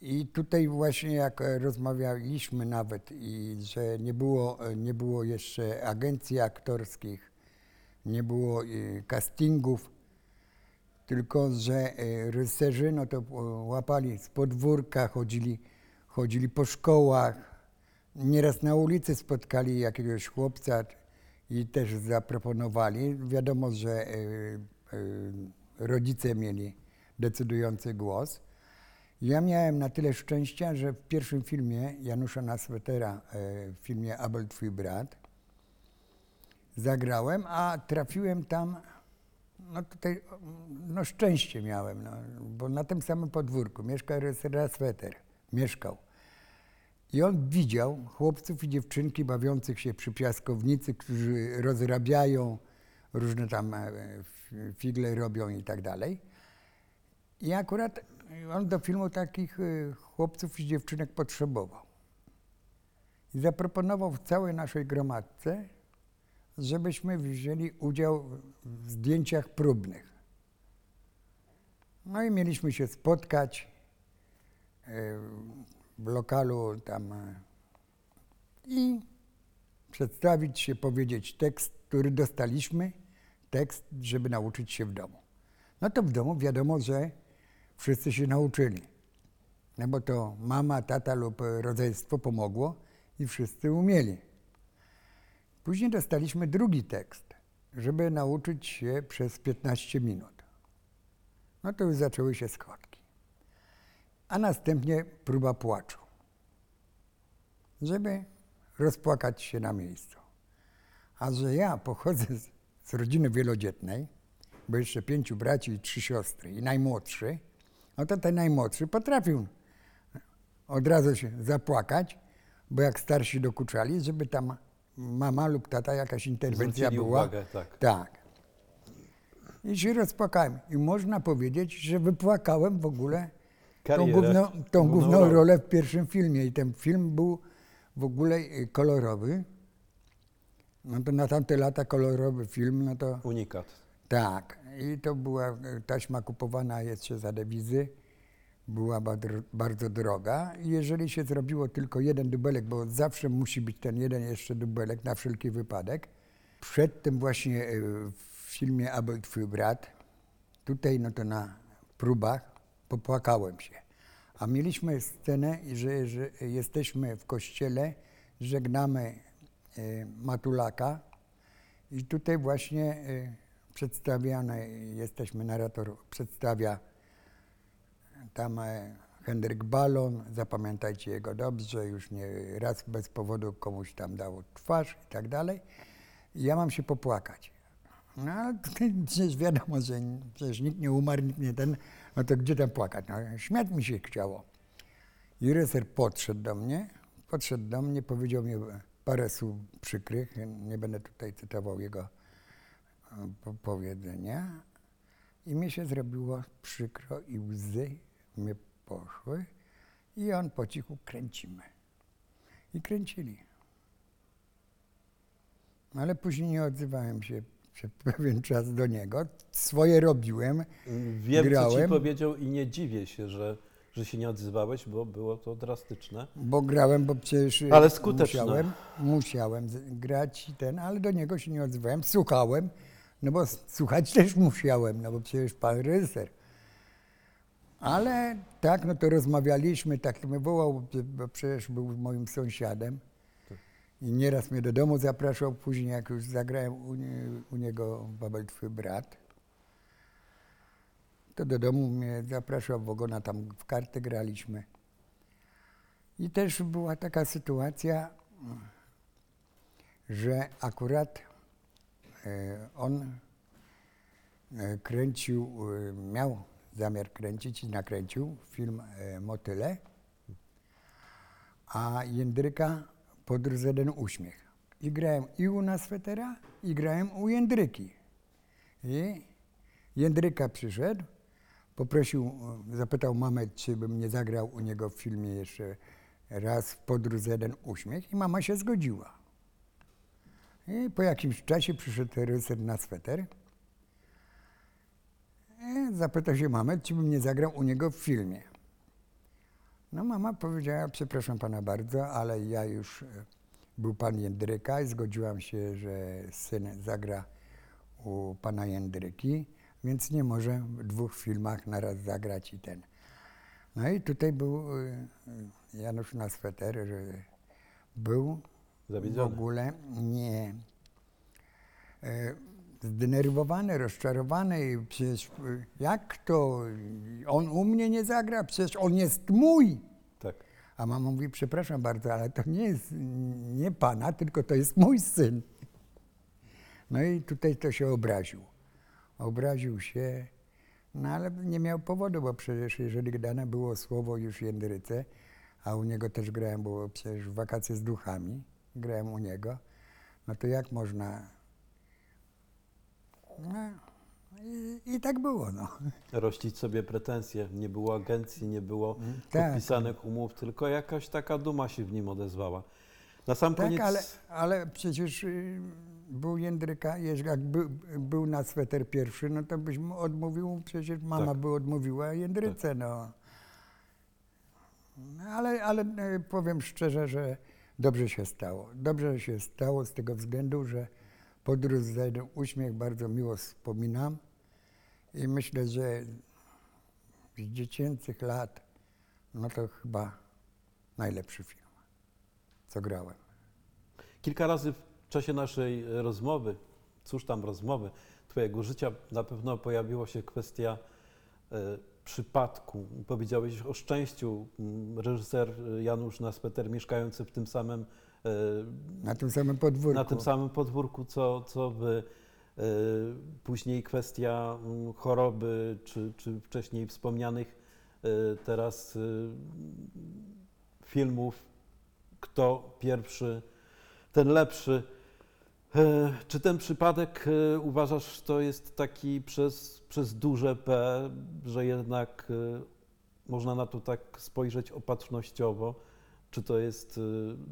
I tutaj właśnie jak e, rozmawialiśmy nawet i że nie było, e, nie było jeszcze agencji aktorskich, nie było e, castingów, tylko że reżyserzy no to łapali z podwórka, chodzili, chodzili po szkołach, nieraz na ulicy spotkali jakiegoś chłopca i też zaproponowali. Wiadomo, że rodzice mieli decydujący głos. Ja miałem na tyle szczęścia, że w pierwszym filmie Janusza Naswetera, e, w filmie Abel Twój brat, zagrałem, a trafiłem tam, no tutaj, no szczęście miałem, no, bo na tym samym podwórku mieszkał Nasweter, mieszkał. I on widział chłopców i dziewczynki bawiących się przy piaskownicy, którzy rozrabiają, różne tam e, figle robią i tak dalej. I akurat on do filmu takich e, chłopców i dziewczynek potrzebował. I zaproponował w całej naszej gromadce, żebyśmy wzięli udział w zdjęciach próbnych. No i mieliśmy się spotkać e, w lokalu tam e, i przedstawić się, powiedzieć tekst, który dostaliśmy, tekst, żeby nauczyć się w domu. No to w domu wiadomo, że wszyscy się nauczyli. No bo to mama, tata lub rodzeństwo pomogło i wszyscy umieli. Później dostaliśmy drugi tekst, żeby nauczyć się przez 15 minut. No to już zaczęły się schodki. A następnie próba płaczu. żeby rozpłakać się na miejscu. A że ja pochodzę z, z rodziny wielodzietnej, bo jeszcze pięciu braci i trzy siostry i najmłodszy, no to ten najmłodszy potrafił od razu się zapłakać, bo jak starsi dokuczali, żeby tam mama lub tata jakaś interwencja
Zwrócili
była.
uwagę, tak.
Tak. I się rozpłakałem. I można powiedzieć, że wypłakałem w ogóle tą,
Karierę,
główną, tą
główną
główną
rolę.
rolę w pierwszym filmie. I ten film był w ogóle y, kolorowy. No to na tamte lata kolorowy film, no to
Unikat.
Tak. I to była y, taśma kupowana jeszcze za dewizy. Była bardzo, droga. I jeżeli się zrobiło tylko jeden dubelek, bo zawsze musi być ten jeden jeszcze dubelek na wszelki wypadek. Przed tym właśnie y, w filmie Abel Twój brat, tutaj no to na próbach popłakałem się. A mieliśmy scenę, że, że jesteśmy w kościele, żegnamy y, Matulaka i tutaj właśnie przedstawiane, jesteśmy, narrator przedstawia tam e, Henryk Balon, zapamiętajcie jego dobrze, już nie raz bez powodu komuś tam dał twarz i tak dalej. Ja mam się popłakać. No przecież wiadomo, że przecież nikt nie umarł, nikt nie ten, no to gdzie tam płakać? No, śmiać mi się chciało. I reżyser podszedł do mnie, podszedł do mnie, powiedział mi parę słów przykrych, nie będę tutaj cytował jego powiedzenia. I mi się zrobiło przykro i łzy mnie poszły i on po cichu kręcimy. I kręcili. Ale później nie odzywałem się przez pewien czas do niego. Swoje robiłem,
Wiem, co ci
Grałem.
powiedział i nie dziwię się, że, że się nie odzywałeś, bo było to drastyczne.
bo grałem, bo przecież
Ale skuteczne.
musiałem, musiałem grać i ten, ale do niego się nie odzywałem. Słuchałem, no bo słuchać też musiałem, no bo przecież pan reżyser. Ale tak, no to rozmawialiśmy, tak mnie wołał, bo- bo przecież był moim sąsiadem. I nieraz mnie do domu zapraszał, później jak już zagrałem u, nie, u niego Babel Twój brat, to do domu mnie zapraszał, w ogona tam w karty graliśmy. I też była taka sytuacja, że akurat on e, kręcił, e, miał zamiar kręcić i nakręcił film e, Motyle, a Jędryka Podróż za jeden uśmiech. I grałem i u nas Fetera, i grałem u Jędryki. I Jędryka przyszedł, poprosił, e, zapytał mamę, czy bym nie zagrał u niego w filmie jeszcze raz Podróż za jeden uśmiech i mama się zgodziła. I po jakimś czasie przyszedł reżyser na sweter. I zapytał się mamę, czy bym nie zagrał u niego w filmie. No mama powiedziała, przepraszam pana bardzo, ale ja już, e, był pan Jędryka i zgodziłam się, że syn zagra u pana Jędryki, więc nie może w dwóch filmach naraz zagrać i ten. No i tutaj był y, y, Janusz na sweter, że był w
Zawiedziony.
ogóle nie e, zdenerwowany, rozczarowany. i Przecież y, jak to? On u mnie nie zagra, przecież on jest mój.
Tak.
A mama mówi, przepraszam bardzo, ale to nie jest nie pana, tylko to jest mój syn. No i tutaj to się obraził. Obraził się, no ale nie miał powodu, bo przecież jeżeli dane było słowo już Jędryce, a u niego też grałem, było przecież wakacje z duchami, grałem u niego, no to jak można... No, i, i tak było, no.
Rościć sobie pretensje. Nie było agencji, nie było
tak.
podpisanych umów, tylko jakaś taka duma się w nim odezwała. Na sam
Tak,
koniec.
ale, ale przecież y, był Jędryka, jak by, był na sweter pierwszy, no to byś mu odmówił, przecież mama
Tak.
by odmówiła Jędryce, no. No, Ale, ale y, powiem szczerze, że dobrze się stało. Dobrze się stało z tego względu, że podróż za jeden uśmiech bardzo miło wspominam i myślę, że z dziecięcych lat, no to chyba najlepszy film, co grałem.
Kilka razy w czasie naszej rozmowy, cóż tam rozmowy, Twojego życia, na pewno pojawiła się kwestia e, przypadku. Powiedziałeś o szczęściu. Mm, Reżyser Janusz Naspeter, mieszkający w tym samym, e,
Na tym samym podwórku.
na tym samym podwórku, co, co wy. E, Później kwestia mm, choroby, czy, czy wcześniej wspomnianych teraz filmów. Kto pierwszy, ten lepszy. E, Czy ten przypadek e, uważasz, to jest taki przez, przez duże P, że jednak e, można na to tak spojrzeć opatrznościowo? Czy to jest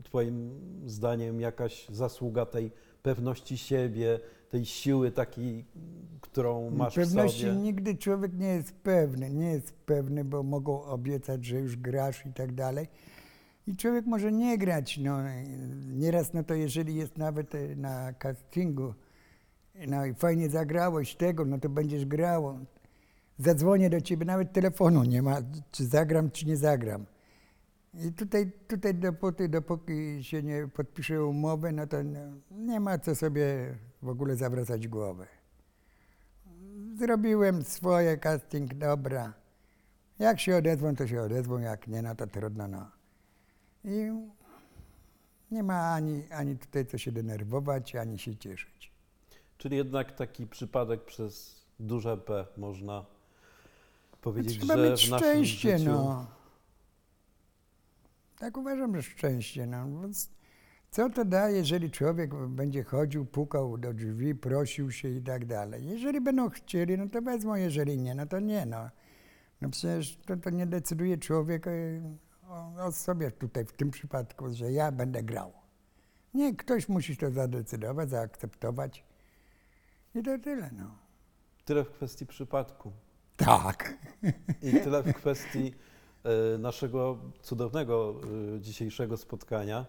Twoim zdaniem jakaś zasługa tej pewności siebie, tej siły takiej, którą masz w
Pewności
sobie?
nigdy człowiek nie jest pewny, nie jest pewny, bo mogą obiecać, że już grasz i tak dalej. I człowiek może nie grać. No, nieraz no to jeżeli jest nawet e, na castingu, no i fajnie zagrałeś tego, no to będziesz grało. Zadzwonię do ciebie, nawet telefonu nie ma, czy zagram, czy nie zagram. I tutaj, tutaj dopóty, dopóki się nie podpisze umowy, no to nie ma co sobie w ogóle zawracać głowy. Zrobiłem swoje casting, dobra. Jak się odezwą, to się odezwą, jak nie, no to trudno, no. I nie ma ani, ani tutaj co się denerwować, ani się cieszyć.
Czyli jednak taki przypadek przez duże P można powiedzieć,
Trzeba
że
mieć
w naszym
szczęście,
życiu...
no. Tak uważam, że szczęście, no. Co to da, jeżeli człowiek będzie chodził, pukał do drzwi, prosił się i tak dalej. Jeżeli będą chcieli, no to wezmą, jeżeli nie, no to nie, no. No przecież to, to nie decyduje człowiek y, o, o sobie tutaj w tym przypadku, że ja będę grał. Nie, ktoś musi to zadecydować, zaakceptować i to tyle, no.
Tyle w kwestii przypadku.
Tak.
I tyle w kwestii e, naszego cudownego e, dzisiejszego spotkania.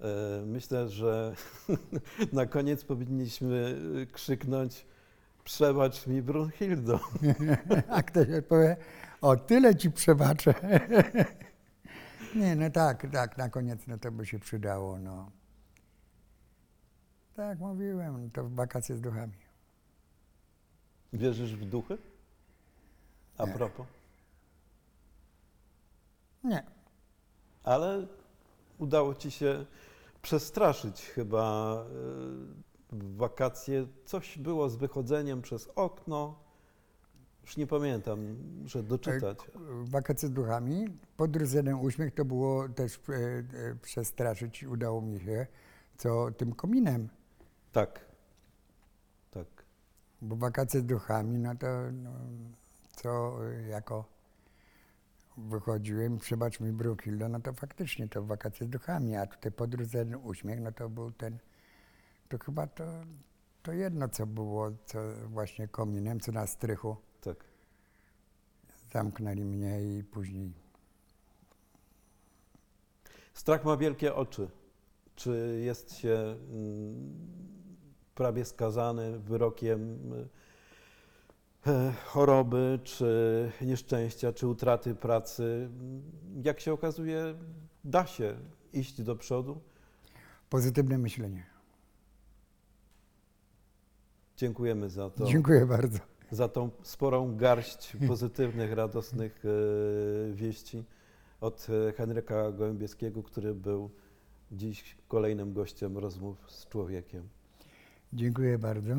E, Myślę, że na koniec powinniśmy krzyknąć przebacz mi Brunhildo.
A ktoś odpowie, o tyle ci przebaczę. Nie, no tak, tak, na koniec no to by się przydało, no. Tak mówiłem, no to w wakacje z duchami.
Wierzysz w duchy? A
Nie.
propos.
Nie,
Ale udało ci się przestraszyć chyba e, w wakacje. Coś było z wychodzeniem przez okno. Już nie pamiętam, że doczytać.
wakacje z duchami. Podróż jeden uśmiech to było też e, e, przestraszyć, udało mi się, co tym kominem.
Tak. Tak.
Bo wakacje z duchami, no to no, co jako wychodziłem, przebacz mi Brukildo, no to faktycznie to wakacje z duchami, a tutaj jeden uśmiech, no to był ten, to chyba to, to jedno, co było, co właśnie kominem, co na strychu
Tak.
zamknęli mnie i później
Strach ma wielkie oczy. Czy jest się mm, prawie skazany wyrokiem e, choroby, czy nieszczęścia, czy utraty pracy? Jak się okazuje, da się iść do przodu.
pozytywne myślenie.
Dziękujemy za to.
Dziękuję bardzo.
za tą sporą garść pozytywnych, radosnych e, wieści od e, Henryka Gołębieskiego, który był dziś kolejnym gościem rozmów z człowiekiem.
Dziękuję bardzo.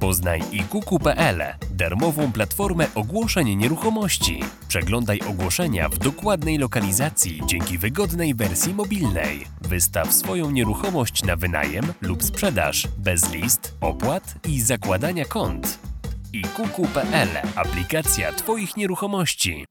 Poznaj ikuku.pl, darmową platformę ogłoszeń nieruchomości. Przeglądaj ogłoszenia w dokładnej lokalizacji dzięki wygodnej wersji mobilnej. Wystaw swoją nieruchomość na wynajem lub sprzedaż bez list, opłat i zakładania kont. ikuku.pl, aplikacja Twoich nieruchomości.